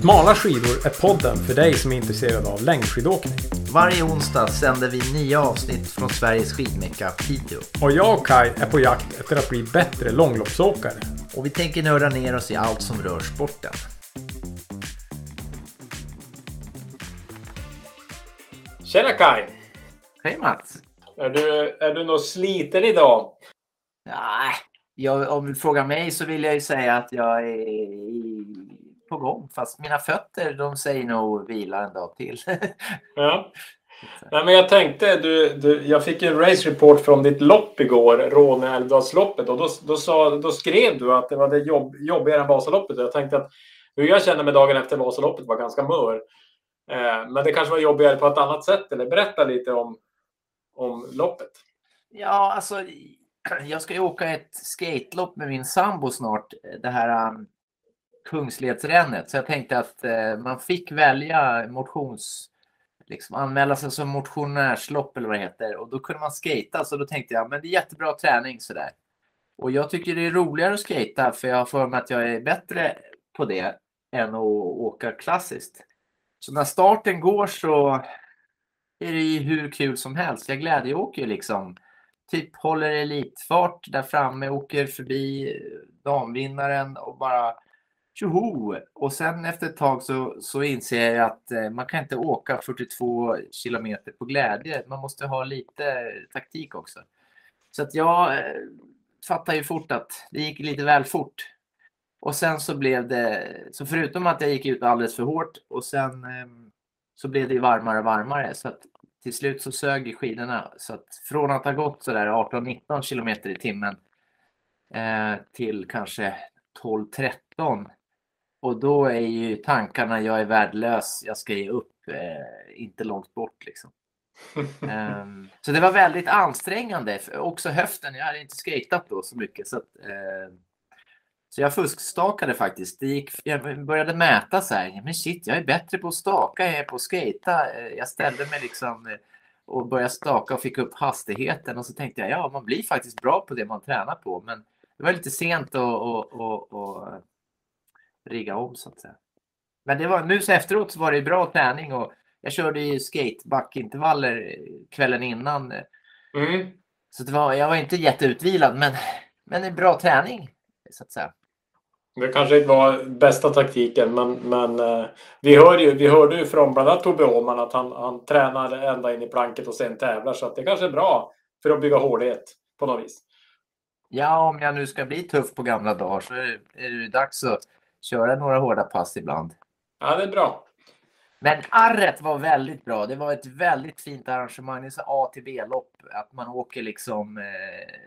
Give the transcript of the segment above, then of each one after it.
Smala skidor är podden för dig som är intresserad av längdskidåkning. Varje onsdag sänder vi nya avsnitt från Sveriges skidmecka Piteå. Och jag och Kai är på jakt efter att bli bättre långloppsåkare. Och vi tänker nörda ner oss i allt som rör sporten. Tjena Kai! Hej Mats! Är du, är du något sliten idag? Nej, jag, om du frågar mig så vill jag ju säga att jag är på gång. Fast mina fötter de säger nog vila en dag till. Ja. Nej, men jag tänkte, du, du, jag fick en race report från ditt lopp igår, Råne-Älvdalsloppet. Och då, då, sa, då skrev du att det var det jobb, jobbigare än Vasaloppet. Jag tänkte att hur jag kände mig dagen efter Vasaloppet var ganska mör. Eh, men det kanske var jobbigare på ett annat sätt. Eller berätta lite om, om loppet. Ja, alltså jag ska ju åka ett skatelopp med min sambo snart. Det här um, Kungsledsrännet. Så jag tänkte att eh, man fick välja motions... Liksom anmäla sig som motionärslopp eller vad det heter. Och då kunde man skata. Så då tänkte jag, men det är jättebra träning sådär. Och jag tycker det är roligare att skata för jag har för mig att jag är bättre på det än att åka klassiskt. Så när starten går så är det ju hur kul som helst. Jag glädjeåker ju liksom typ håller elitfart där framme, åker förbi eh, damvinnaren och bara tjoho! Och sen efter ett tag så, så inser jag att eh, man kan inte åka 42 kilometer på glädje. Man måste ha lite taktik också. Så att jag eh, fattar ju fort att det gick lite väl fort. Och sen så blev det, så förutom att jag gick ut alldeles för hårt och sen ehm, så blev det varmare och varmare. Så att till slut så sög skidorna. Så att från att ha gått sådär 18-19 kilometer i timmen eh, till kanske 12-13. Och då är ju tankarna, jag är värdelös, jag ska ge upp, eh, inte långt bort liksom. um, så det var väldigt ansträngande, också höften. Jag hade inte skatat då så mycket. Så, att, eh, så jag fuskstakade faktiskt. Det gick, jag började mäta så här, men shit, jag är bättre på att staka än på att skata. Eh, jag ställde mig liksom eh, och började staka och fick upp hastigheten och så tänkte jag, ja, man blir faktiskt bra på det man tränar på. Men det var lite sent att rigga om så att säga. Men det var, nu så efteråt så var det bra träning och jag körde ju skatebackintervaller kvällen innan. Mm. Så det var, jag var inte jätteutvilad, men, men en bra träning så att säga. Det kanske inte var bästa taktiken, men, men eh, vi, hör ju, vi hörde ju från bland annat Tobbe Åhman att han, han tränar ända in i planket och sen tävlar. Så att det kanske är bra för att bygga hårdhet på något vis. Ja, om jag nu ska bli tuff på gamla dagar så är det, är det dags att köra några hårda pass ibland. Ja, det är bra. Men arret var väldigt bra. Det var ett väldigt fint arrangemang. Det är så A till B-lopp. Att man åker liksom. Eh,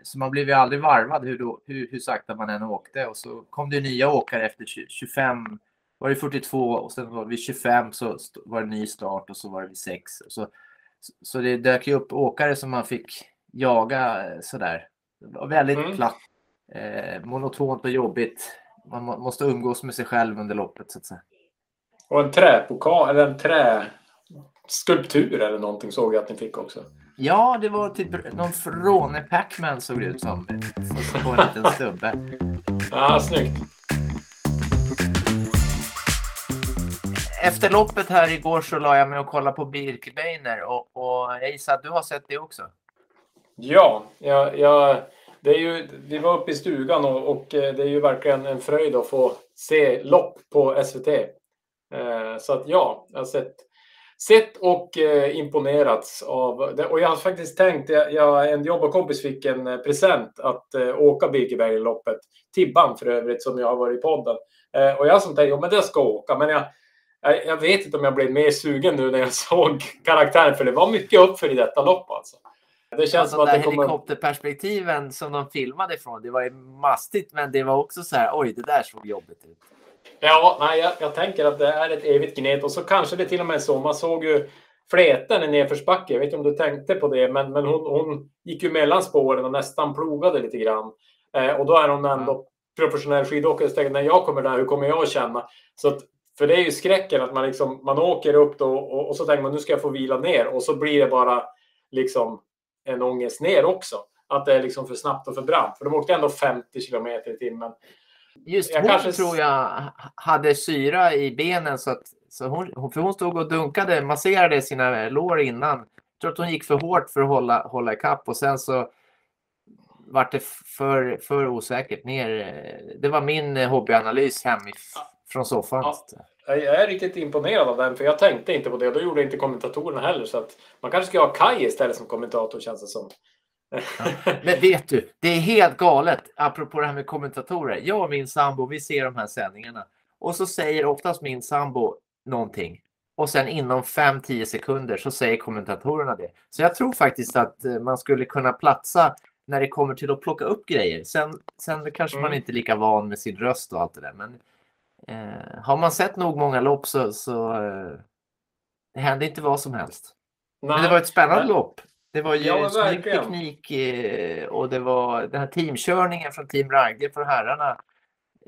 så man blev ju aldrig varvad hur, då, hur, hur sakta man än åkte. Och så kom det nya åkare efter 25. Var det 42 och sen var vi 25 så var det ny start och så var det vid 6. Så, så det dök ju upp åkare som man fick jaga eh, sådär. Det var väldigt mm. platt. Eh, monotont och jobbigt. Man måste umgås med sig själv under loppet så att säga. Och en träpokal, eller en träskulptur eller någonting såg jag att ni fick också. Ja, det var typ någon fråne Pacman såg det ut som. På en liten stubbe. Ja, snyggt. Efter loppet här igår så la jag mig och kollade på Birkebeiner och, och jag gissar att du har sett det också? Ja, jag, jag, det är ju, vi var uppe i stugan och, och eh, det är ju verkligen en fröjd att få se lopp på SVT. Eh, så att ja, jag har sett, sett och eh, imponerats av det. Och jag har faktiskt tänkt, jag, jag, en jobbarkompis fick en eh, present att eh, åka Birkebergloppet. Tibban för övrigt, som jag har varit i podden. Eh, och jag som tänkte, ja men det ska åka. Men jag, jag, jag, vet inte om jag blev mer sugen nu när jag såg karaktären, för det var mycket uppför i detta lopp alltså. Det känns alltså, som att det kommer... helikopterperspektiven som de filmade ifrån, det var ju mastigt, men det var också så här, oj, det där såg jobbigt ut. Ja, nej, jag, jag, tänker att det är ett evigt gnet och så kanske det till och med är så. Man såg ju fleten i nedförsbacke. Jag vet inte om du tänkte på det, men, men hon, hon gick ju mellan spåren och nästan plogade lite grann. Eh, och då är hon ändå mm. professionell skidåkare. Så när jag kommer där, hur kommer jag att känna? Så att, för det är ju skräcken att man liksom, man åker upp då och, och så tänker man nu ska jag få vila ner och så blir det bara liksom en ångest ner också. Att det är liksom för snabbt och för brant. För de åkte ändå 50 kilometer i timmen. Just Jag hon kanske tror jag hade syra i benen så att så hon, för hon stod och dunkade, masserade sina lår innan. Jag tror att hon gick för hårt för att hålla, hålla ikapp och sen så vart det för, för osäkert ner. Det var min hobbyanalys hemifrån soffan. Ja. Jag är riktigt imponerad av den, för jag tänkte inte på det. Då gjorde inte kommentatorerna heller. Så att man kanske ska ha Kaj istället som kommentator, känns det som. Men vet du, det är helt galet, apropå det här med kommentatorer. Jag och min sambo, vi ser de här sändningarna och så säger oftast min sambo någonting och sen inom 5-10 sekunder så säger kommentatorerna det. Så jag tror faktiskt att eh, man skulle kunna platsa när det kommer till att plocka upp grejer. Sen, sen kanske man Mm. inte är lika van med sin röst och allt det där. Men eh, har man sett nog många lopp så, så eh, det händer inte vad som helst. Men det var ett spännande men- lopp. Det var ju Ja, snygg teknik eh, och det var den här teamkörningen från Team Ragge för herrarna.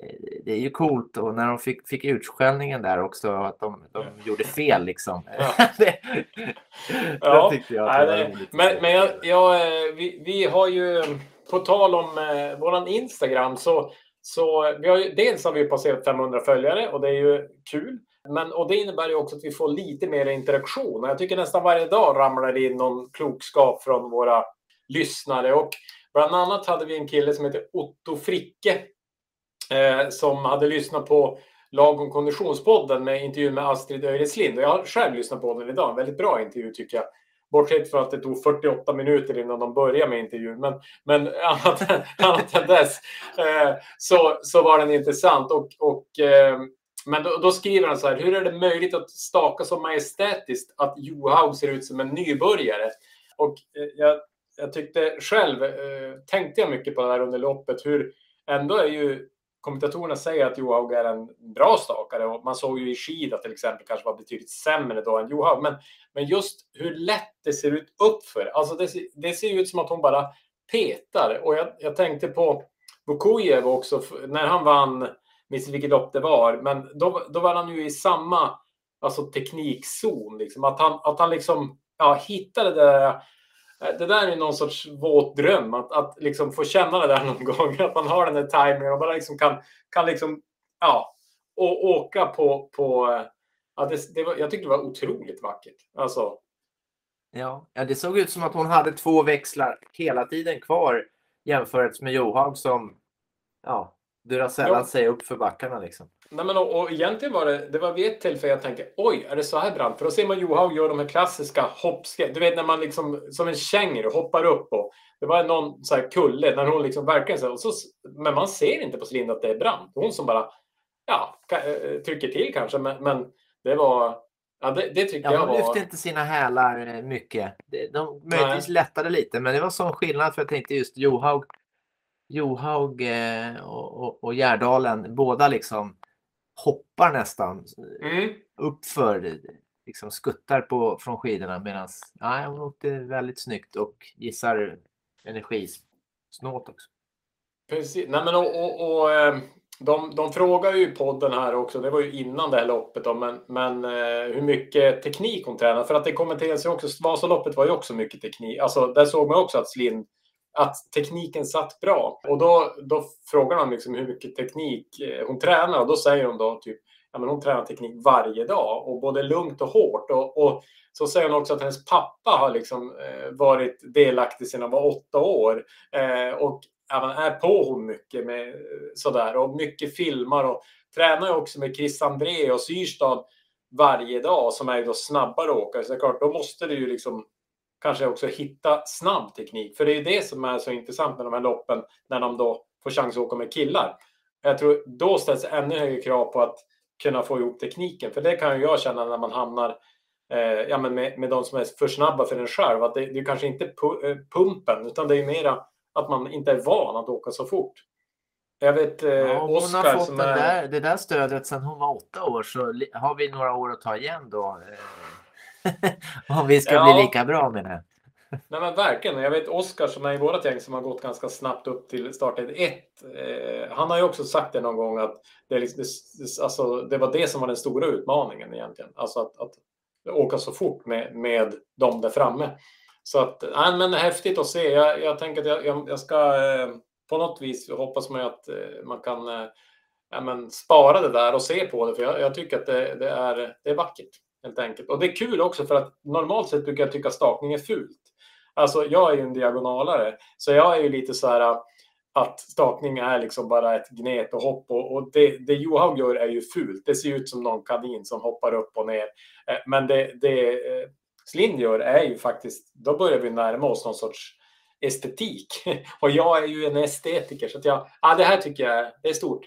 eh, Det är ju coolt och när de fick, fick utskällningen där också att de, de gjorde fel liksom. Ja. det, Ja, tyckte jag Nej, att det var roligt. men men jag, jag, eh, vi, vi har ju, på tal om eh, våran Instagram, så, så vi har ju, dels har vi passerat 500 följare och det är ju kul. Men, och det innebär ju också att vi får lite mer interaktion. Och Jag tycker nästan varje dag ramlar det in någon klokskap från våra lyssnare. Och bland annat hade vi en kille som heter Otto Fricke eh, som hade lyssnat på Lag om konditionspodden med intervjun med Astrid Öreslind. Och jag har själv lyssnat på den idag. En väldigt bra intervju tycker jag. Bortsett från att det tog 48 minuter innan de började med intervjun. Men, men annat, än- annat än dess eh, så, så var den intressant. Och, och, eh, men då, då skriver han så här. Hur är det möjligt att staka så majestätiskt att Johaug ser ut som en nybörjare? Och eh, jag, jag tyckte själv, eh, tänkte jag mycket på det här under loppet. Hur ändå är ju kommentatorerna säger att Johaug är en bra stakare och man såg ju i skida till exempel kanske var betydligt sämre då än Johaug. Men, men just hur lätt det ser ut uppför. Alltså det, ser- det ser ut som att hon bara petar. Och jag, jag tänkte på Vukojev också när han vann, minns vilket lopp det var, men då, då var han ju i samma alltså, teknikzon. Liksom. Att, han, att han liksom ja, hittade det där det där är någon sorts våt dröm, att, att liksom få känna det där någon gång. Att man har den där tajmingen och bara liksom kan, kan liksom, ja, och åka på, på ja, det, det var, jag tyckte det var otroligt vackert. Alltså, Ja, ja, det såg ut som att hon hade två växlar hela tiden kvar jämfört med Johaug som ja, Duracellade Ja. sig upp för backarna liksom. Nej men, och, och egentligen var det, det var vid ett tillfälle jag tänkte, oj, är det så här brant? För då ser man Johaug göra de här klassiska hoppskrepp. Du vet när man liksom som en känguru hoppar upp och det var någon så här kulle när hon liksom verkligen så, och så men man ser inte på Celine att det är brant. Hon som bara, ja, eh, trycker till kanske, men, men det var, ja, det, det tyckte Ja, jag hon var... lyfte inte sina hälar eh, mycket. De möjligtvis lättade lite, men det var sån skillnad för jag tänkte just Johaug, Johaug eh, och, och, och Gärdalen, båda liksom hoppar nästan Mm. uppför, liksom skuttar på, från skidorna medan nej, hon åkte väldigt snyggt och gissar energisnålt också. Precis. Nej, men och, och, och, eh, de, de frågar ju podden här också, det var ju innan det här loppet, då, men, men eh, hur mycket teknik hon tränar. För att det kommenteras ju också, Vasaloppet var ju också mycket teknik. Alltså där såg man också att Slin, att tekniken satt bra. Och då, då frågar man liksom hur mycket teknik eh, hon tränar och då säger hon då typ, ja men hon tränar teknik varje dag och både lugnt och hårt. Och, och så säger hon också att hennes pappa har liksom eh, varit delaktig sedan hon var åtta år. Eh, och även är på hon mycket med eh, sådär och mycket filmar och tränar ju också med Chris André och Syrstad varje dag som är ju då snabbare åkare. Så det är klart, då måste du ju liksom kanske också hitta snabb teknik. För det är ju det som är så intressant med de här loppen när de då får chans att åka med killar. Jag tror då ställs ännu högre krav på att kunna få ihop tekniken. För det kan ju jag känna när man hamnar eh, ja, men med, med de som är för snabba för en själv. Att det, det är kanske inte pu- eh, pumpen utan det är mera att man inte är van att åka så fort. Jag vet eh, Ja, hon har fått som är... där, det där stödet sedan hon var åtta år så har vi några år att ta igen då. eh, Om vi ska Ja. bli lika bra med det. Nej men verkligen. Jag vet Oskar som är i vårat gäng som har gått ganska snabbt upp till startled 1. Eh, han har ju också sagt det någon gång att det, liksom, det, alltså, det var det som var den stora utmaningen egentligen. Alltså att, att åka så fort med, med dem där framme. Så att, nej, men häftigt att se. Jag, jag tänker att jag, jag, jag ska eh, på något vis hoppas man att eh, man kan eh, ja, men, spara det där och se på det. För jag, jag tycker att det, det, är, det är vackert helt enkelt. Och det är kul också för att normalt sett brukar jag tycka stakning är fult. Alltså jag är ju en diagonalare, så jag är ju lite så här äh, att stakning är liksom bara ett gnet och hopp och, och det, det Johaug gör är ju fult. Det ser ut som någon kanin som hoppar upp och ner. Äh, men det, det äh, Slind gör är ju faktiskt, då börjar vi närma oss någon sorts estetik. Och jag är ju en estetiker så att jag, ja, det här tycker jag det är stort.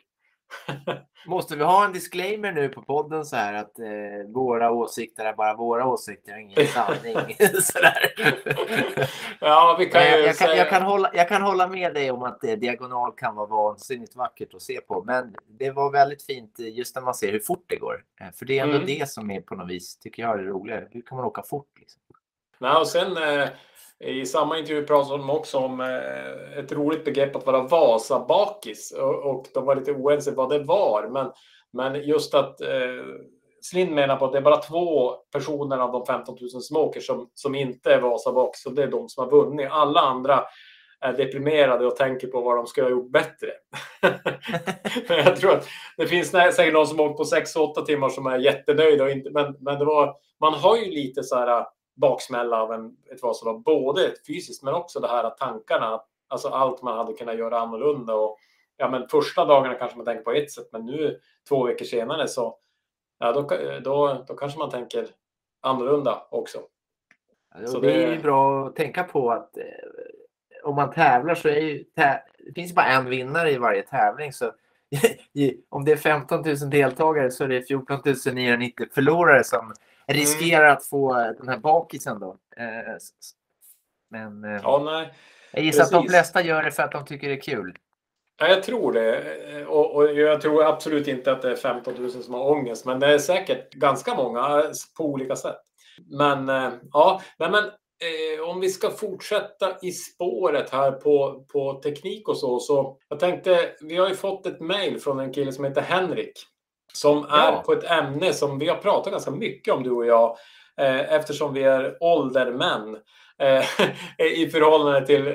Måste vi ha en disclaimer nu på podden så här att eh, våra åsikter är bara våra åsikter, ingen sanning. Sådär. Ja, vi kan jag, ju jag, kan, säga... jag, kan hålla, jag kan hålla med dig om att eh, diagonal kan vara vansinnigt vackert att se på, men det var väldigt fint eh, just när man ser hur fort det går. Eh, för det är ändå Mm. det som är på något vis, tycker jag, är det roliga. Hur kan man åka fort? Liksom? Nej, och sen eh, i samma intervju pratade de också om eh, ett roligt begrepp att vara Vasabakis och, de var lite oense vad det var. Men, men just att eh, Slind menar på att det är bara två personer av de 15 000 som åker som, som inte är Vasabakis och det är de som har vunnit. Alla andra är deprimerade och tänker på vad de skulle ha gjort bättre. men jag tror att det finns säkert någon som åkt på 6-8 timmar som är jättenöjda. Och inte, men, men det var, man har ju lite så här baksmälla av en, ett Vasalopp, både fysiskt men också det här att tankarna, alltså allt man hade kunnat göra annorlunda. Och, ja, men första dagarna kanske man tänker på ett sätt, men nu två veckor senare så ja, då, då, då kanske man tänker annorlunda också. Så det är ju bra att tänka på att eh, om man tävlar så är ju tä- det finns bara en vinnare i varje tävling. Så om det är 15 000 deltagare så är det 14 990 förlorare som riskerar att få eh, den här bakisen då. Eh, Men eh, Ja, nej. jag gissar att de precis. flesta gör det för att de tycker det är kul. Ja, jag tror det. Och, och jag tror absolut inte att det är 15 000 som har ångest, men det är säkert ganska många eh, på olika sätt. Men eh, ja, nej, men eh, om vi ska fortsätta i spåret här på, på teknik och så, så jag tänkte, vi har ju fått ett mejl från en kille som heter Henrik som är Ja. på ett ämne som vi har pratat ganska mycket om du och jag eh, eftersom vi är åldermän eh, i förhållande till eh,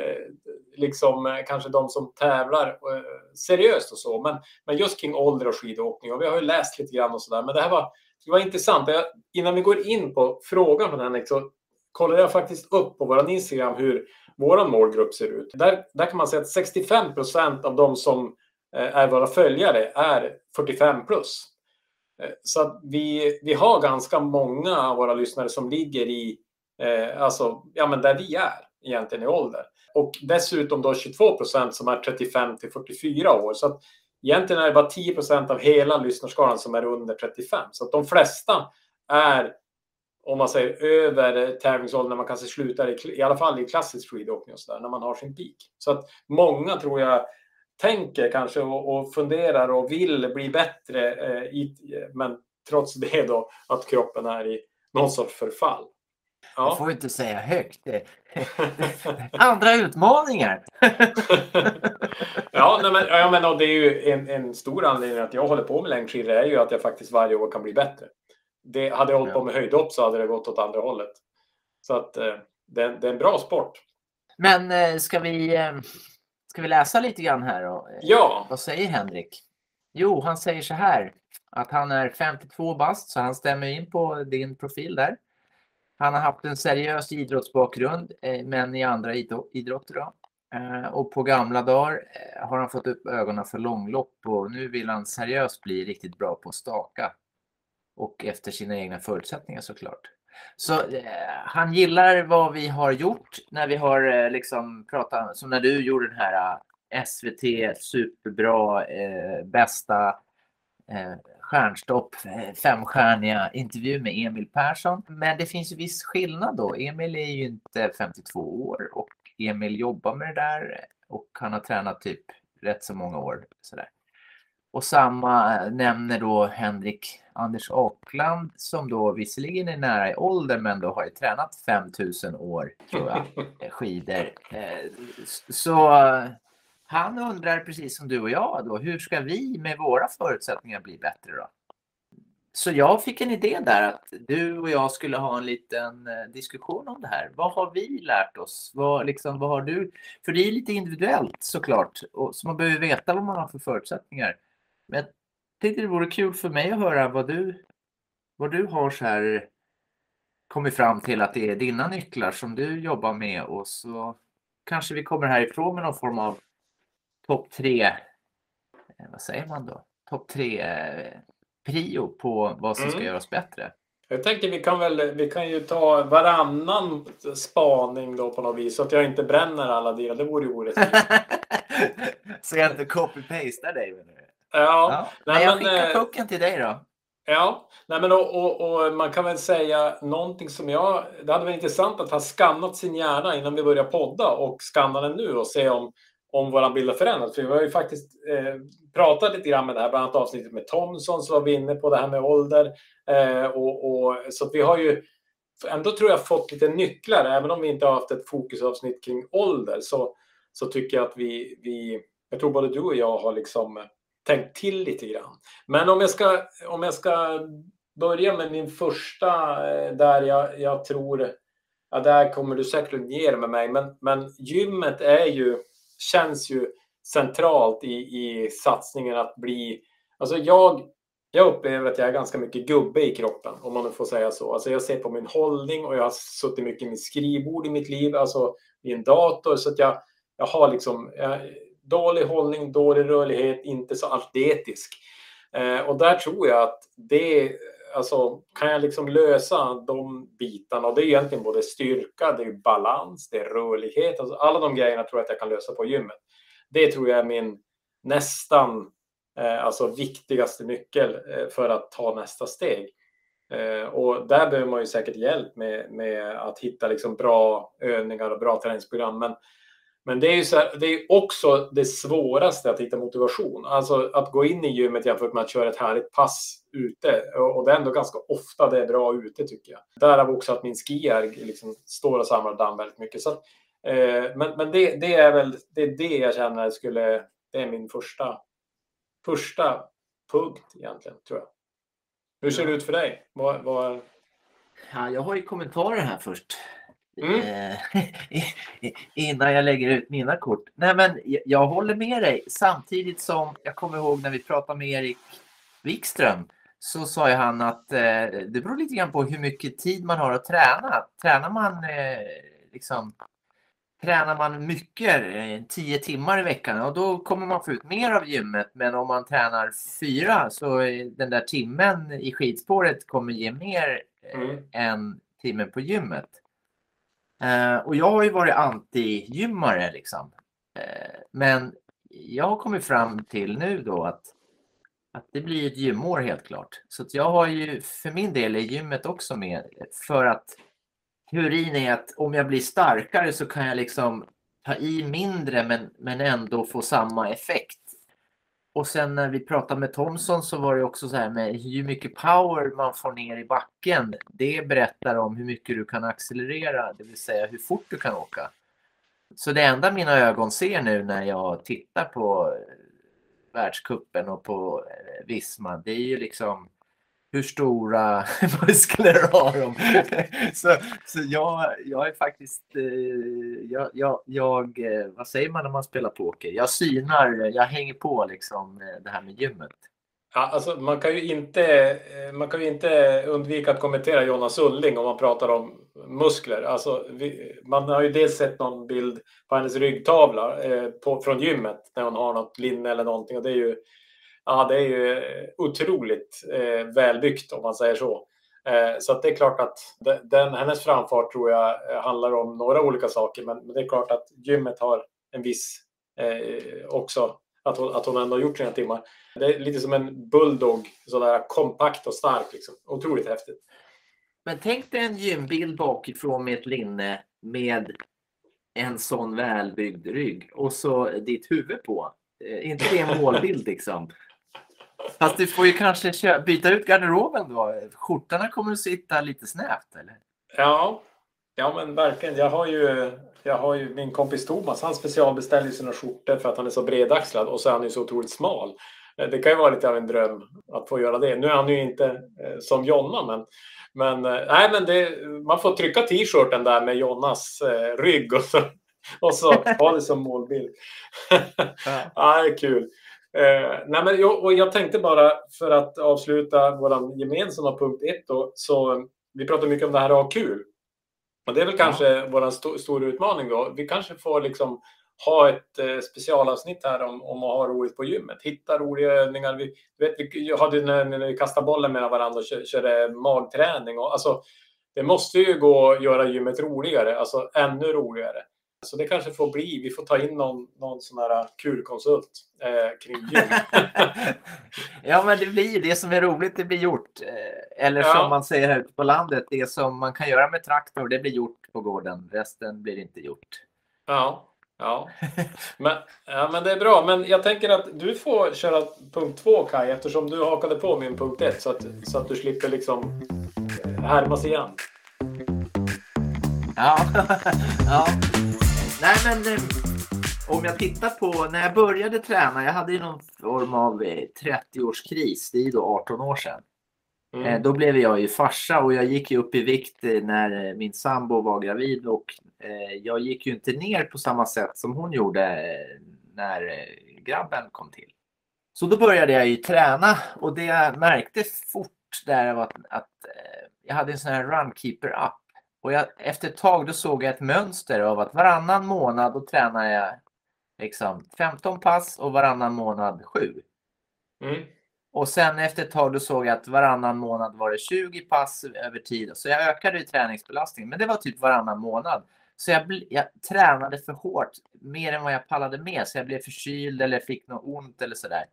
liksom kanske de som tävlar seriöst och så. Men, men just kring ålder och skidåkning. Och vi har ju läst lite grann och sådär. Men det här var, det var intressant. Jag, innan vi går in på frågan från Henrik så kollade jag faktiskt upp på vår Instagram hur vår målgrupp ser ut. Där, där kan man säga att 65 procent av de som Eh, är våra följare är 45 plus. Eh, så att vi, vi har ganska många av våra lyssnare som ligger i, eh, alltså, ja men där vi är egentligen i ålder. Och dessutom då 22 procent som är 35 till 44 år. Så att egentligen är det bara 10 procent av hela lyssnarskalan som är under 35. Så att de flesta är, om man säger över tävlingsåldern, när man kanske slutar i, i alla fall i klassisk skidåkning och sådär, när man har sin peak. Så att många tror jag tänker kanske och, och funderar och vill bli bättre, eh, i, men trots det då att kroppen är i någon sorts förfall. Jag Ja. får inte säga högt. Andra utmaningar. ja, nej, men, ja, men och det är ju en, en stor anledning att jag håller på med längdskidor är ju att jag faktiskt varje år kan bli bättre. Det, hade jag hållit på med höjdhopp så hade det gått åt andra hållet. Så att eh, det, det är en bra sport. Men eh, ska vi, ska vi läsa lite grann här då? Eh, Ja, Vad säger Henrik? Jo, han säger så här att han är 52 bast, så han stämmer in på din profil där. Han har haft en seriös idrottsbakgrund, eh, men i andra idro- idrotter. Då. Eh, och på gamla dagar har han fått upp ögonen för långlopp och nu vill han seriöst bli riktigt bra på att staka. Och efter sina egna förutsättningar såklart. Så eh, han gillar vad vi har gjort när vi har eh, liksom pratat, som när du gjorde den här eh, SVT superbra, eh, bästa eh, stjärnstopp, eh, femstjärniga intervju med Emil Persson. Men det finns ju viss skillnad då. Emil är ju inte 52 år och Emil jobbar med det där och han har tränat typ rätt så många år. Sådär. Och samma eh, nämner då Henrik Anders Åkland som då visserligen är nära i ålder men då har ju tränat 5000 år tror jag, skidor. Eh, Så eh, han undrar precis som du och jag då, hur ska vi med våra förutsättningar bli bättre då? Så jag fick en idé där att du och jag skulle ha en liten diskussion om det här. Vad har vi lärt oss? Vad, liksom, vad har du? För det är lite individuellt såklart, och, så man behöver veta vad man har för förutsättningar. Men jag tänkte det vore kul för mig att höra vad du, vad du har så här kommit fram till att det är dina nycklar som du jobbar med och så kanske vi kommer härifrån med någon form av topp tre, eh, vad säger man då? Topp tre eh, prio på vad som ska Mm. göras bättre. Jag tänker vi kan väl, vi kan ju ta varannan spaning då på något vis så att jag inte bränner alla dina. Det vore ju orättvist. så jag inte copy-pastar dig? du? Ja, Ja. jag skickar eh, pucken till dig då. Ja, nej men och, och, och man kan väl säga någonting som jag... Det hade varit intressant att ha skannat sin hjärna innan vi börjar podda och skanna den nu och se om, om våran bild har förändrats. För vi har ju faktiskt eh, pratat lite grann med det här, bland annat avsnittet med Thomson så var vi inne på det här med ålder. Eh, och, och, så vi har ju ändå tror jag fått lite nycklar, även om vi inte har haft ett fokusavsnitt kring ålder så, så tycker jag att vi, vi... Jag tror både du och jag har liksom tänkt till lite grann. Men om jag ska, om jag ska börja med min första eh, där jag, jag tror, ja där kommer du säkert att ge med mig, men, men gymmet är ju, känns ju centralt i, i satsningen att bli, alltså jag, jag upplever att jag är ganska mycket gubbe i kroppen, om man nu får säga så. Alltså jag ser på min hållning och jag har suttit mycket med skrivbord i mitt liv, alltså i en dator, så att jag, jag har liksom jag, dålig hållning, dålig rörlighet, inte så atletisk. Eh, och där tror jag att det, alltså kan jag liksom lösa de bitarna och det är egentligen både styrka, det är balans, det är rörlighet, alltså alla de grejerna tror jag att jag kan lösa på gymmet. Det tror jag är min nästan eh, alltså viktigaste nyckel eh, för att ta nästa steg. Eh, och där behöver man ju säkert hjälp med, med att hitta liksom bra övningar och bra träningsprogram. Men men det är ju så här, det är också det svåraste att hitta motivation. Alltså att gå in i gymmet jämfört med att köra ett härligt pass ute. Och det är ändå ganska ofta det är bra ute tycker jag. Därav också att min skier liksom står och samlar damm väldigt mycket. Så att, eh, men men det, det är väl det, är det jag känner skulle, det är min första, första punkt egentligen tror jag. Hur ser det ut för dig? Vad, vad... Ja, jag har ju kommentarer här först. Mm. Eh, Innan jag lägger ut mina kort. Nej, men jag, håller med dig. Samtidigt som jag kommer ihåg när vi pratade med Erik Wikström så sa ju han att eh, det beror lite grann på hur mycket tid man har att träna. Tränar man eh, liksom Tränar man mycket, eh, 10 timmar i veckan, och då kommer man få ut mer av gymmet. Men om man tränar fyra så den där timmen i skidspåret kommer ge mer eh, Mm. än timmen på gymmet. Eh, och jag har ju varit anti-gymmare liksom. Eh, men jag har kommit fram till nu då att, att det blir ett gymår helt klart. Så att jag har ju, för min del är gymmet också med för att teorin är att om jag blir starkare så kan jag liksom ta i mindre men, men ändå få samma effekt. Och sen när vi pratade med Thomson så var det också så här med hur mycket power man får ner i backen. Det berättar om hur mycket du kan accelerera, det vill säga hur fort du kan åka. Så det enda mina ögon ser nu när jag tittar på eh, världskuppen och på eh, Visma, det är ju liksom hur stora muskler har de? så så jag, jag är faktiskt, eh, jag, jag, jag, eh, vad säger man när man spelar poker? Jag synar, jag hänger på liksom eh, det här med gymmet. Ja, alltså, man, kan ju inte, man kan ju inte undvika att kommentera Jonas Ulling om man pratar om muskler. Alltså, vi, man har ju dels sett någon bild på hennes ryggtavla eh, på, från gymmet när hon har något linne eller någonting. Och det är ju, ja, det är ju eh, otroligt eh, välbyggt om man säger så. Eh, så att det är klart att den, hennes framfart tror jag eh, handlar om några olika saker. Men, men det är klart att gymmet har en viss eh, också, att hon, att hon ändå har gjort sina timmar. Det är lite som en bulldog, sådär kompakt och stark. Liksom. Otroligt häftigt. Men tänk dig en gymbild bakifrån med ett linne med en sån välbyggd rygg och så ditt huvud på. Eh, inte det en målbild liksom? Fast du får ju kanske byta ut garderoben då. Skjortorna kommer att sitta lite snävt eller? Ja, ja men verkligen. Jag har ju, jag har ju min kompis Thomas, han specialbeställer sina skjortor för att han är så bredaxlad och så är han ju så otroligt smal. Eh, Det kan ju vara lite av en dröm att få göra det. Nu är han ju inte eh, som Jonna, men, men, eh, nej, men det, man får trycka t-shirten där med Jonnas rygg och så, och så ha det som målbild. ja, det är kul. Eh, nej, men jag, och jag tänkte bara för att avsluta vår gemensamma punkt ett då, så vi pratar mycket om det här att ha kul. Och det är väl kanske ja. vår st stora utmaning då. Vi kanske får liksom ha ett eh, specialavsnitt här om, om att ha roligt på gymmet. Hitta roliga övningar. Vi, vet, vi hade när, när vi kastade bollen med varandra och körde, körde magträning. Och, alltså, det måste ju gå att göra gymmet roligare, alltså ännu roligare. Så det kanske får bli, vi får ta in någon, någon sån här kulkonsult eh, kring gym. ja, men det blir det som är roligt, det blir gjort. Eh, eller ja. som man säger här ute på landet, det som man kan göra med traktor, det blir gjort på gården. Resten blir inte gjort. Ja, ja. Men, ja, men det är bra. Men jag tänker att du får köra punkt två, Kaj, eftersom du hakade på min punkt ett så att, så att du slipper liksom eh, härmas igen. Ja, ja. Nej, men eh, om jag tittar på när jag började träna. Jag hade ju någon form av 30-årskris. Det är ju då 18 år sedan. Mm. Eh, då blev jag ju farsa och jag gick ju upp i vikt eh, när min sambo var gravid och jag gick ju inte ner på samma sätt som hon gjorde när grabben kom till. Så då började jag ju träna och det jag märkte fort där var att, att jag hade en sån här Runkeeper-app och jag, efter ett tag då såg jag ett mönster av att varannan månad då tränar jag liksom 15 pass och varannan månad 7. Mm. Och sen efter ett tag då såg jag att varannan månad var det 20 pass över tid. Så jag ökade i träningsbelastningen, men det var typ varannan månad. Så jag, jag tränade för hårt, mer än vad jag pallade med. Så jag blev förkyld eller fick något ont eller sådär.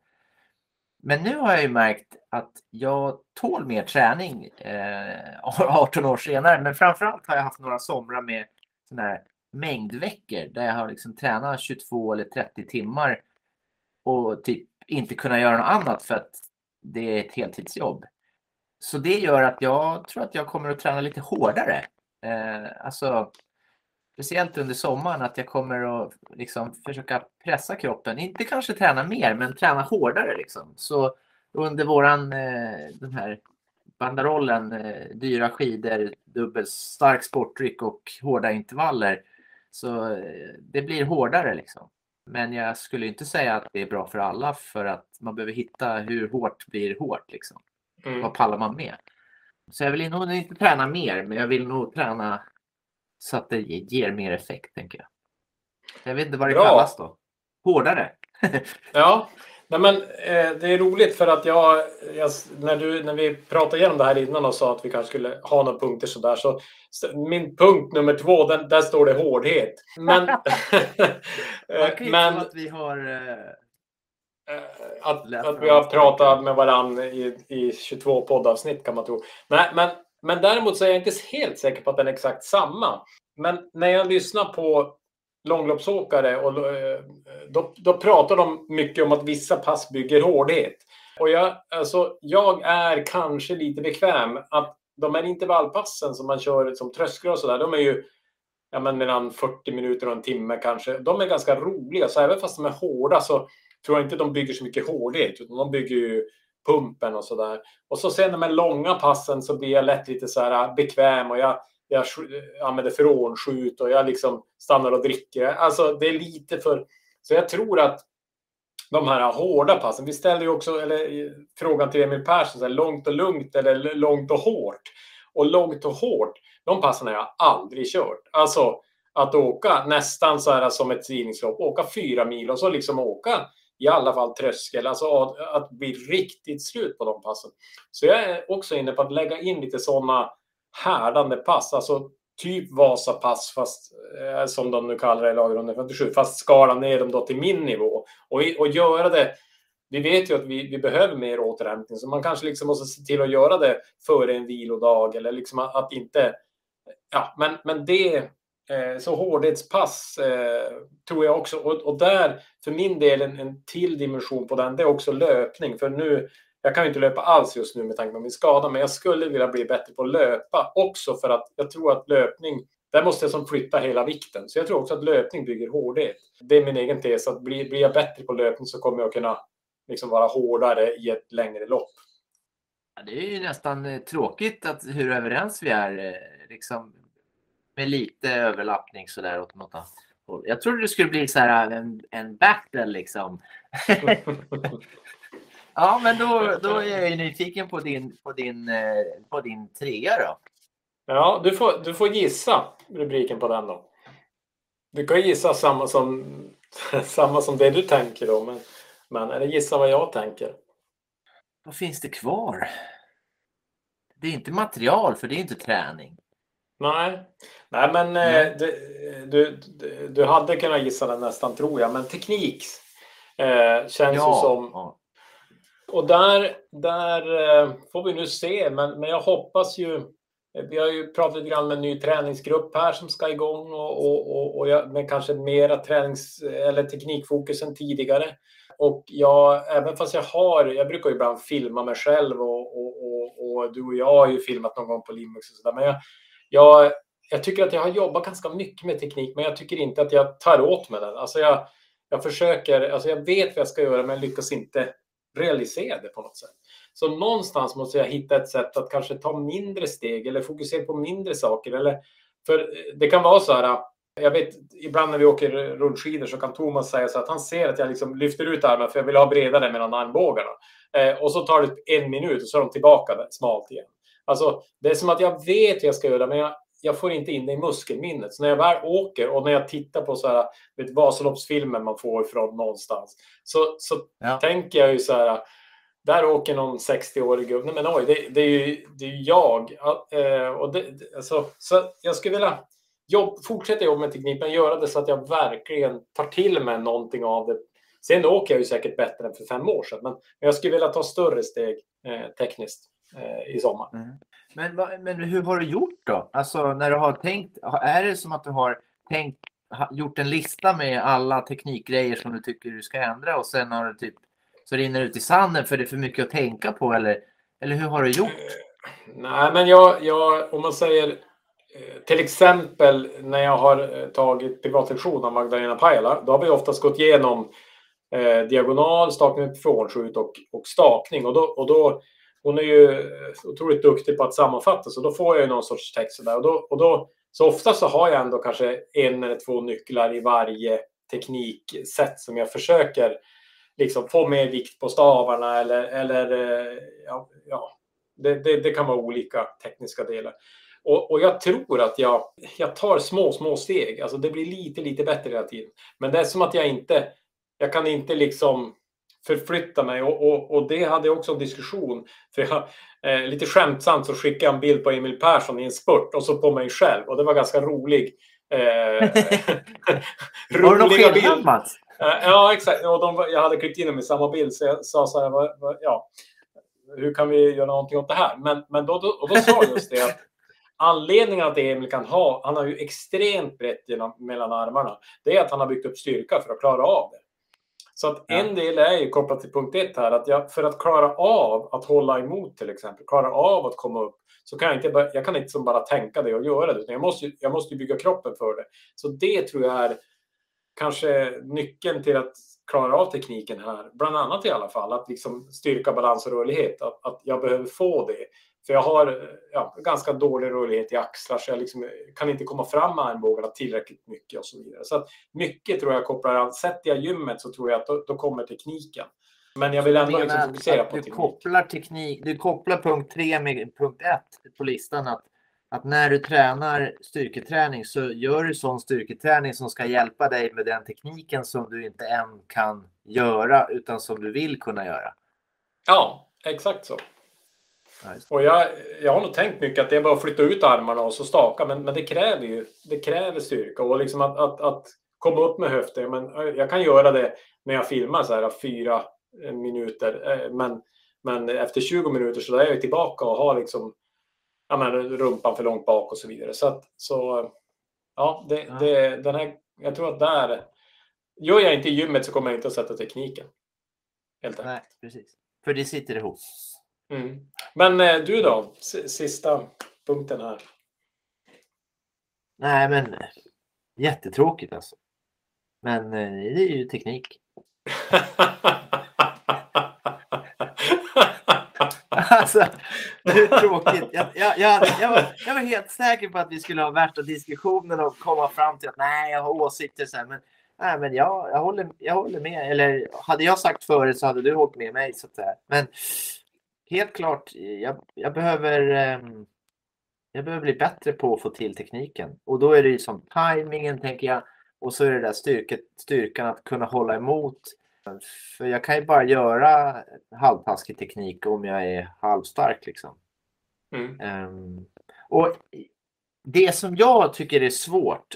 Men nu har jag ju märkt att jag tål mer träning eh, 18 år senare. Men framförallt har jag haft några somrar med såna här mängdveckor där jag har liksom tränat 22 eller 30 timmar och typ inte kunnat göra något annat för att det är ett heltidsjobb. Så det gör att jag tror att jag kommer att träna lite hårdare. Eh, alltså speciellt under sommaren, att jag kommer att liksom försöka pressa kroppen. Inte kanske träna mer, men träna hårdare. Liksom. Så under våran, eh, den här banderollen, eh, dyra skidor, dubbel stark sportdryck och hårda intervaller. Så eh, det blir hårdare liksom. Men jag skulle inte säga att det är bra för alla för att man behöver hitta hur hårt blir hårt liksom. Mm. Vad pallar man med? Så jag vill nog inte träna mer, men jag vill nog träna så att det ger mer effekt, tänker jag. Jag vet inte vad det Bra. kallas då. Hårdare. ja, Nej, men, eh, det är roligt för att jag, jag, när, du, när vi pratade igenom det här innan och sa att vi kanske skulle ha några punkter sådär så, så min punkt nummer två, den, där står det hårdhet. Men, men att vi har eh, eh att, att vi har pratat med varandra i, i 22 poddavsnitt kan man tro. Nej, men men däremot så är jag inte helt säker på att den är exakt samma. Men när jag lyssnar på långloppsåkare och eh, då, då pratar de mycket om att vissa pass bygger hårdhet. Och jag, alltså, jag är kanske lite bekväm att de här intervallpassen som man kör som trösklar och sådär, de är ju ja, men mellan 40 minuter och en timme kanske. De är ganska roliga, så även fast de är hårda så tror jag inte de bygger så mycket hårdhet, utan de bygger ju pumpen och sådär. Och så sen de här långa passen så blir jag lätt lite så här äh, bekväm och jag, jag äh, använder frånskjut och jag liksom stannar och dricker. Alltså det är lite för... Så jag tror att de här hårda passen, vi ställde ju också eller, frågan till Emil Persson, så här, långt och lugnt eller långt och hårt. Och långt och hårt, de passen har jag aldrig kört. Alltså att åka nästan så här som ett tidningslopp, åka fyra mil och så liksom åka i alla fall tröskel, alltså att, att bli riktigt slut på de passen. Så jag är också inne på att lägga in lite sådana härdande pass, alltså typ Vasapass, fast eh, som de nu kallar det i lag 157, fast skala ner dem då till min nivå. Och, och göra det vi vet ju att vi, vi behöver mer återhämtning, så man kanske liksom måste se till att göra det före en vilodag eller liksom att, att inte... Ja, men, men det Eh, så hårdhetspass eh, tror jag också. Och, och, där, för min del, en, en till dimension på den, det är också löpning. För nu, jag kan ju inte löpa alls just nu med tanke på min skada, men jag skulle vilja bli bättre på att löpa också för att jag tror att löpning, där måste jag som flytta hela vikten. Så jag tror också att löpning bygger hårdhet. Det är min egen tes, att blir, blir jag bättre på löpning så kommer jag kunna liksom vara hårdare i ett längre lopp. Ja, det är ju nästan eh, tråkigt att hur överens vi är. Eh, liksom, med lite överlappning sådär åt något, och jag trodde det skulle bli så här en, en battle liksom. ja, men då, då är jag ju nyfiken på din, på din, eh, på din trea då. Ja, du får, du får gissa rubriken på den då. Du kan gissa samma som, samma som det du tänker då, men, men eller gissa vad jag tänker. Vad finns det kvar? Det är inte material, för det är inte träning. Nej, Nej men eh, du, du, du hade kunnat gissa den nästan tror jag, men teknik eh, känns Ja, ju som... ja. Och där, där eh, får vi nu se, men, men jag hoppas ju... Vi har ju pratat lite grann med en ny träningsgrupp här som ska igång och, och, och, och jag, med kanske mera tränings eller teknikfokus än tidigare. Och jag, även fast jag har, jag brukar ju ibland filma mig själv och, och, och, och du och jag har ju filmat någon gång på Limux och sådär. Men jag, jag, jag tycker att jag har jobbat ganska mycket med teknik, men jag tycker inte att jag tar åt mig den. Alltså jag, jag försöker, alltså jag vet vad jag ska göra, men lyckas inte realisera det på något sätt. Så någonstans måste jag hitta ett sätt att kanske ta mindre steg eller fokusera på mindre saker. Eller, för eh, det kan vara så här, eh, jag vet ibland när vi åker rullskidor så kan Thomas säga så att han ser att jag liksom lyfter ut armen för jag vill ha bredare mellan armbågarna. Eh, och så tar det en minut och så är de tillbaka smalt igen. Alltså, det är som att jag vet vad jag ska göra, men jag, jag får inte in det i muskelminnet. Så när jag väl åker och när jag tittar på så här, vet, Vasaloppsfilmen man får ifrån någonstans, så, så Ja. tänker jag ju så här, där åker någon 60-årig gubbe. Men oj, det, det är ju det är jag. Ja, eh, och det, alltså, så jag skulle vilja jobb, fortsätta jobba med teknik, men göra det så att jag verkligen tar till mig någonting av det. Sen åker jag ju säkert bättre än för fem år sedan, men, men jag skulle vilja ta större steg eh, tekniskt i sommar. Men, vad- men hur har du gjort då? Alltså när du har tänkt, är det som att du har tänkt, gjort en lista med alla teknikgrejer som du tycker du ska ändra och sen har du typ så rinner det ut i sanden för det är för mycket att tänka på eller, eller hur har du gjort? Nej, men jag, jag, om man säger eh, till exempel när jag har eh, tagit privatlektion av Magdalena Pajala, då har vi oftast gått igenom eh, diagonal, stakning med frånskjut och, och stakning. Och då, och då, hon är ju eh, otroligt duktig på att sammanfatta, så då får jag ju någon sorts text där. Och då, och då, så ofta så har jag ändå kanske en eller två nycklar i varje tekniksätt som jag försöker liksom få mer vikt på stavarna eller, eller eh, ja, ja, det, det, det kan vara olika tekniska delar. Och, och jag tror att jag, jag tar små, små steg. Alltså det blir lite, lite bättre hela tiden. Men det är som att jag inte, jag kan inte liksom förflytta mig. Och, och, och det hade jag också en diskussion. För jag, eh, lite skämtsamt så skickade jag en bild på Emil Persson i en spurt och så på mig själv. Och det var ganska rolig. Eh, Har du någon skillnad Mats? Eh, Ja, exakt. Och de, jag hade klippt in dem i samma bild, så jag sa så här, vad, vad, ja, hur kan vi göra någonting åt det här? Men, men då, då, och då sa jag just det att anledningen att Emil kan ha, han har ju extremt brett mellan armarna, det är att han har byggt upp styrka för att klara av det. Så att en del är ju kopplat till punkt ett här, att jag, för att klara av att hålla emot till exempel, klara av att komma upp, så kan jag inte, jag kan inte bara tänka det och göra det, utan jag måste, jag måste bygga kroppen för det. Så det tror jag är kanske nyckeln till att klara av tekniken här, bland annat i alla fall, att liksom styrka, balans och rörlighet, att, att jag behöver få det. För jag har ja, ganska dålig rörlighet i axlar, så jag liksom kan inte komma fram med armbågarna tillräckligt mycket och så vidare. Så att mycket tror jag kopplar an. Sätter jag gymmet så tror jag att då, då kommer tekniken. Men jag vill ändå liksom fokusera på du teknik. kopplar teknik, du kopplar punkt 3 med punkt 1 på listan att, att när du tränar styrketräning så gör du sån styrketräning som ska hjälpa dig med den tekniken som du inte än kan göra utan som du vill kunna göra. Ja, exakt så. Och jag, jag har nog tänkt mycket att det är bara att flytta ut armarna och så staka, men, men det kräver ju det kräver styrka och liksom att, att, att komma upp med höften. Men eh, jag kan göra det när jag filmar så här fyra eh, minuter, eh, men, men efter 20 minuter så är jag tillbaka och har liksom ja, men, rumpan för långt bak och så vidare. Så att så ja, det, Ja. det, den här, jag tror att där gör jag inte i gymmet så kommer jag inte att sätta tekniken. Helt enkelt. Nej, precis. För det sitter ihop. Mm. Men eh, du då? Sista punkten här. Nej, men jättetråkigt alltså. Men eh, det är ju teknik. alltså, det är tråkigt. Jag, jag, jag, jag, var, jag var helt säker på att vi skulle ha värsta diskussionen och komma fram till att nej, jag har åsikter. Så här, men nej, men jag, jag, håller, jag håller med. Eller hade jag sagt förut så hade du hållit med mig. Så att. Men helt klart, jag, jag behöver um, jag behöver bli bättre på att få till tekniken. Och då är det ju som tajmingen, tänker jag. Och så är det där styrket, styrkan att kunna hålla emot. För jag kan ju bara göra halvtaskig teknik om jag är halvstark. Liksom. Mm. Um, och det som jag tycker är svårt,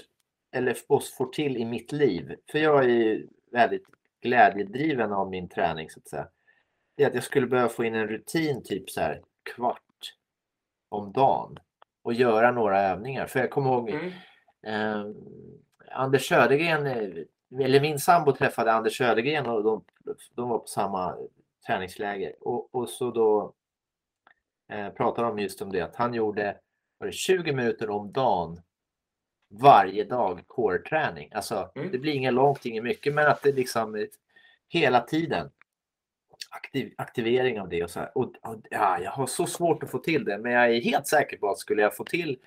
eller får till i mitt liv, för jag är ju väldigt glädjedriven av min träning så att säga. Det är att jag skulle behöva få in en rutin typ så här kvart om dagen och göra några övningar. För jag kommer ihåg mm. eh, Anders Södergren, eller min sambo träffade Anders Södergren och de, de var på samma träningsläger. Och, och så då eh, pratade de just om det att han gjorde var det 20 minuter om dagen varje dag core-träning. Alltså mm. det blir inget långt, inget mycket, men att det liksom hela tiden aktiv, aktivering av det. Och så här. Och, och, ja, jag har så svårt att få till det, men jag är helt säker på att skulle jag få till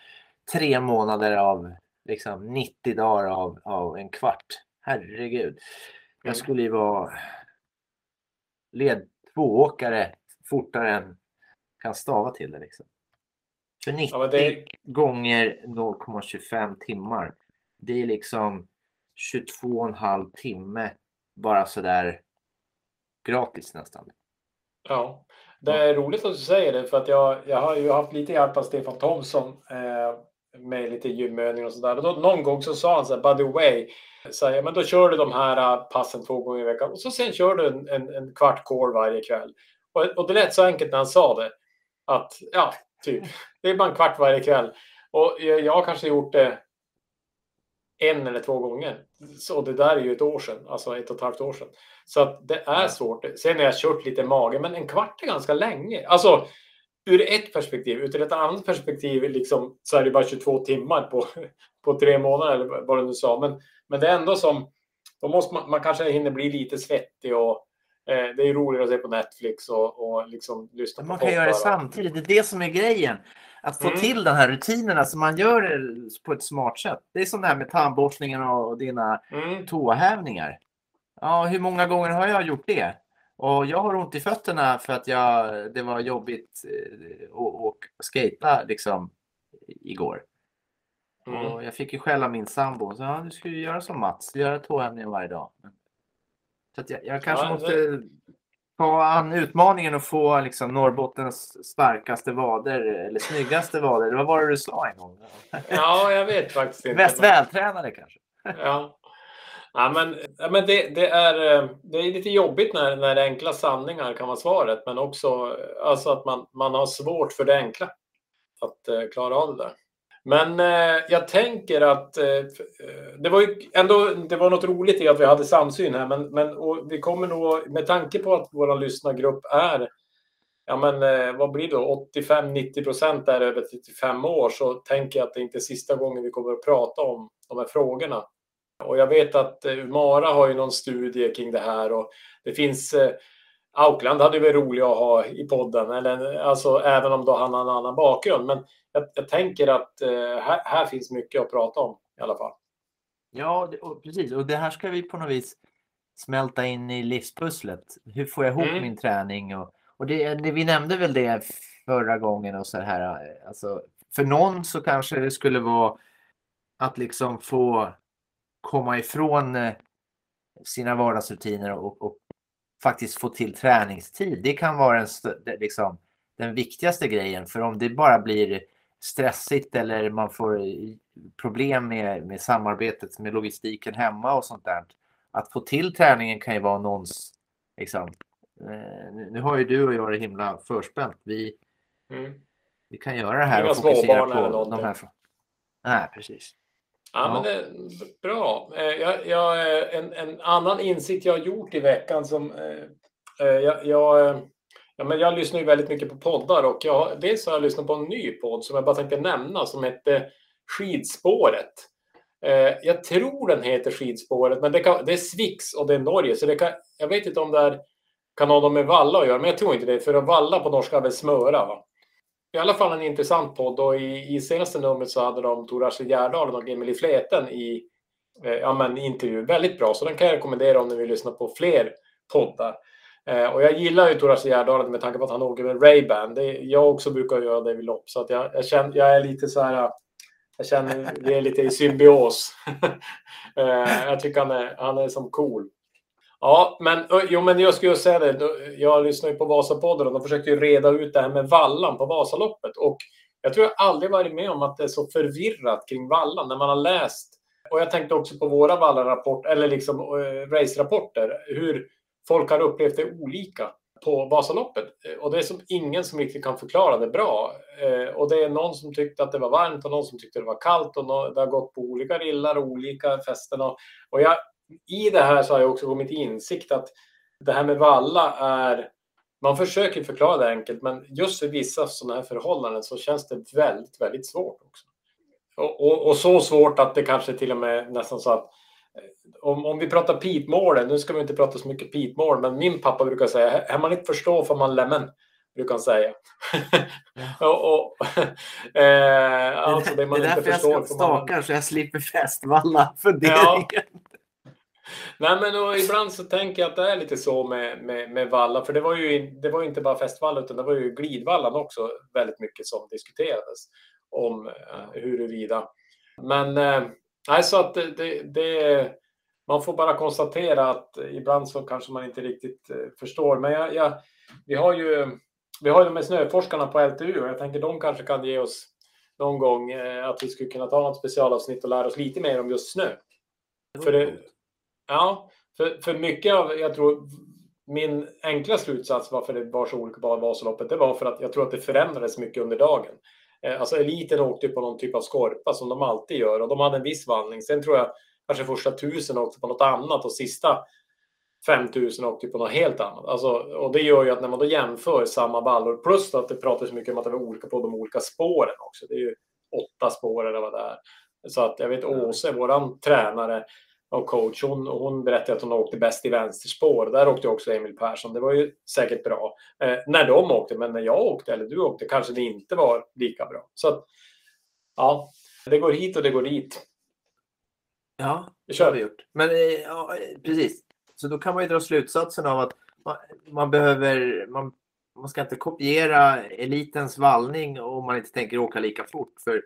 tre månader av liksom 90 dagar av, av en kvart, herregud. Jag mm. skulle ju vara led tvååkare fortare än kan stava till det. Liksom. För 90 ja, det... gånger 0,25 timmar. Det är liksom 22,5 timme bara sådär gratis nästan. Ja, det är roligt att du säger det för att jag, jag har ju haft lite hjälp av Stefan Thomsson eh, med lite gymövningar och sådär. Någon gång så sa han så här, by the way, så här, men då kör du de här eh, passen två gånger i veckan och så sen kör du en, en, en kvart core varje kväll. Och, och det lät så enkelt när han sa det. Att ja, typ, det är bara en kvart varje kväll. Och jag, jag har kanske gjort det en eller två gånger. Så det där är ju ett år sedan, alltså ett och ett halvt år sedan. Så att det är svårt. Sen har jag kört lite mage, men en kvart är ganska länge. Alltså ur ett perspektiv. Ur ett annat perspektiv liksom, så är det bara 22 timmar på, på tre månader eller vad du nu sa. Men, men det är ändå som, då måste man, man kanske hinner bli lite svettig och eh, det är roligare att se på Netflix och, och liksom lyssna på Man kan göra det samtidigt. Det är det som är grejen. Att få mm. till den här rutinen, alltså man gör det på ett smart sätt. Det är som det här med tandborstningen och dina mm. tåhävningar. Ja, hur många gånger har jag gjort det? Och jag har ont i fötterna för att jag, det var jobbigt eh, att skata liksom igår. Mm. Och jag fick ju skälla min sambo. Så, ja, du ju göra som Mats, göra tåhävningar varje dag. Så jag, jag, kanske ja, måste det ta an utmaningen och få liksom, Norrbottens starkaste vader eller snyggaste vader. Vad var det du sa en gång? Ja, jag vet faktiskt inte. Mest vältränade kanske? Ja. Ja, men, men det, det, är, eh, det är lite jobbigt när, när enkla sanningar kan vara svaret, men också alltså att man, man har svårt för det enkla. Att uh, klara av det där. Men eh, jag tänker att eh, eh, det var ju ändå det var något roligt i att vi hade samsyn här, men, men vi kommer nog med tanke på att vår lyssnargrupp är ja men eh, vad blir det då 85-90 procent är över 35 år så tänker jag att det inte är sista gången vi kommer att prata om de här frågorna. Och jag vet att eh, Umara har ju någon studie kring det här och det finns eh, Aukland hade varit rolig att ha i podden, eller, alltså, även om då han har en annan bakgrund. Men jag, jag tänker att eh, här, här, finns mycket att prata om i alla fall. Ja, det, och precis. Och det här ska vi på något vis smälta in i livspusslet. Hur får jag ihop mm. min träning? Och, och det, det, vi nämnde väl det förra gången och så här. Alltså, för någon så kanske det skulle vara att liksom få komma ifrån eh, sina vardagsrutiner och, och faktiskt få till träningstid. Det kan vara en, liksom, den viktigaste grejen. För om det bara blir stressigt eller man får problem med, med samarbetet med logistiken hemma och sånt där. Att få till träningen kan ju vara någons... Liksom, eh, nu har ju du och jag det himla förspänt. Vi, mm. vi kan göra det här och fokusera på de här... Nej, precis. Ja, ja. men det bra. Eh, jag, jag, eh, en, en annan insikt jag har gjort i veckan som eh, jag, jag, ja, men jag lyssnar ju väldigt mycket på poddar och jag, dels har jag lyssnat på en ny podd som jag bara tänkte nämna som heter Skidspåret. Jag tror den heter Skidspåret, men det, kan, det är Swix och det är Norge, så det kan, jag vet inte om det är kan ha med valla att göra, men jag tror inte det. För att valla på norska är väl smöra. Va? I alla fall en intressant podd och i, i senaste numret så hade de Tor Asle Gärdalen och Emelie Fleten i eh, ja, men, intervju. Väldigt bra, så den kan jag rekommendera om ni vill lyssna på fler poddar. Eh, och jag gillar ju Tor Asle med tanke på att han åker med Ray-Ban. Jag också brukar göra det vid lopp, så att jag, jag, känner, jag är lite så här eh, jag känner vi är lite i symbios. Eh, jag tycker han är, han är som cool. Ja, men, jo, men jag skulle säga det. Jag lyssnar ju på Vasapodden och de försökte ju reda ut det här med vallan på Vasaloppet. Och jag tror jag aldrig varit med om att det är så förvirrat kring vallan när man har läst. Och jag tänkte också på våra vallarapport eller liksom eh, racerapporter. Hur folk har upplevt det olika på Vasaloppet. Och det är som ingen som riktigt kan förklara det bra. Eh, och det är någon som tyckte att det var varmt och någon som tyckte det var kallt och det har gått på olika rillar och olika fästen. Och jag, i det här så har jag också kommit till insikt att det här med valla är man försöker förklara det enkelt, men just för vissa sådana här förhållanden så känns det väldigt, väldigt svårt också. Och, och, och så svårt att det kanske till och med nästan så att om, om vi pratar pitmålen, nu ska vi inte prata så mycket pitmål, men min pappa brukar säga, här man inte förstår får man lämmen, brukar han säga. och, och, eh, alltså det, man det är därför jag ska staka man... så jag slipper festvalla funderingen. Ja. Nej, men och ibland så tänker jag att det är lite så med, med, med valla, för det var ju det var inte bara festvalla utan det var ju glidvallan också väldigt mycket som diskuterades om eh, huruvida. Men eh, så att det, det, man får bara konstatera att ibland så kanske man inte riktigt eh, förstår. Men jag, jag, vi har ju vi har ju de här snöforskarna på LTU och jag tänker de kanske kan ge oss någon gång eh, att vi skulle kunna ta något specialavsnitt och lära oss lite mer om just snö. För det, ja, för, för mycket av, jag tror, min enkla slutsats varför det var så olika på Vasaloppet, det var för att jag tror att det förändrades mycket under dagen. Eh, alltså eliten åkte på någon typ av skorpa som de alltid gör och de hade en viss vallning. Sen tror jag kanske första tusen åkte på något annat och sista 5000 åkte på något helt annat. Alltså, och det gör ju att när man då jämför samma vallor plus att det pratas mycket om att det var olika på de olika spåren också. Det är ju åtta spår eller vad det är. Så att jag vet Åse, våran tränare, och coach. Hon, hon berättade att hon åkte bäst i vänsterspår. Där åkte också Emil Persson. Det var ju säkert bra eh, när de åkte, men när jag åkte eller du åkte kanske det inte var lika bra. Så att, ja, det går hit och det går dit. Ja, det har vi gjort. Men eh, ja, precis. Så då kan man ju dra slutsatsen av att man, man behöver, man, man ska inte kopiera elitens vallning om man inte tänker åka lika fort. För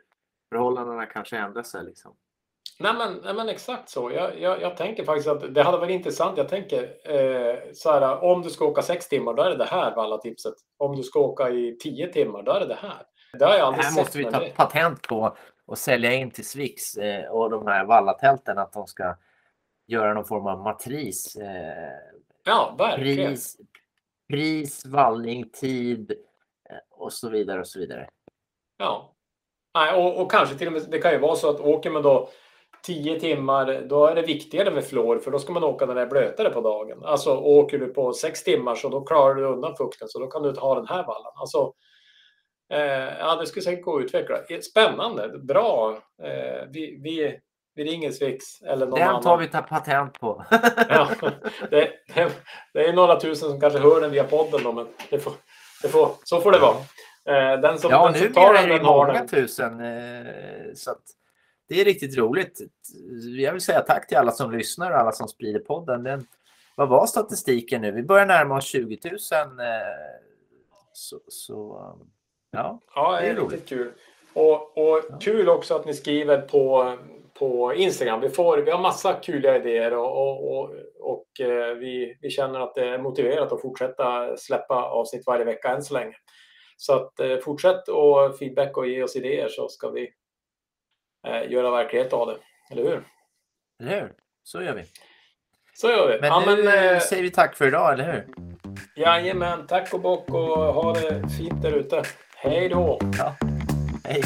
förhållandena kanske ändrar sig. Liksom. Nej men, nej men exakt så. Jag, jag, jag, tänker faktiskt att det hade varit intressant. Jag tänker eh, så här, om du ska åka sex timmar, då är det det här valla tipset. Om du ska åka i tio timmar, då är det det här. Det har jag aldrig det här måste vi ta det. patent på och sälja in till Swix eh, och de här vallatälten att de ska göra någon form av matris. Eh, ja, verkligen. Pris, pris, vallning, tid eh, och så vidare och så vidare. Ja, Nej, och, och kanske till och med det kan ju vara så att åker man då 10 timmar, då är det viktigare med fluor för då ska man åka när det är blötare på dagen. Alltså åker du på 6 timmar så då klarar du undan fukten så då kan du inte ha den här vallan. Alltså, eh, ja, det skulle säkert gå att utveckla. Spännande, bra. Eh, vi, vi, vi ringer Swix eller någon Den annan. tar vi ta patent på. ja, det, det, det, är några tusen som kanske hör den via podden då, men det får, det får, så får det vara. Eh, den som, ja, den som tar den, är det många den. tusen. Eh, så att, det är riktigt roligt. Jag vill säga tack till alla som lyssnar och alla som sprider podden. Den, vad var statistiken nu? Vi börjar närma oss 20 000. Så, så ja, ja, det är, roligt. kul. Och, och ja. kul också att ni skriver på, på Instagram. Vi, får, vi har massa kul idéer och, och, och, och eh, vi, vi känner att det är motiverat att fortsätta släppa avsnitt varje vecka än så länge. Så att eh, fortsätt och feedback och ge oss idéer så ska vi eh, göra verklighet av det. Eller hur? Eller hur? Så gör vi. Så gör vi. Men ja, nu men, eh, säger vi tack för idag, eller hur? Jajamän, tack och bock och ha det fint där ute. Hej då! Ja. Hej!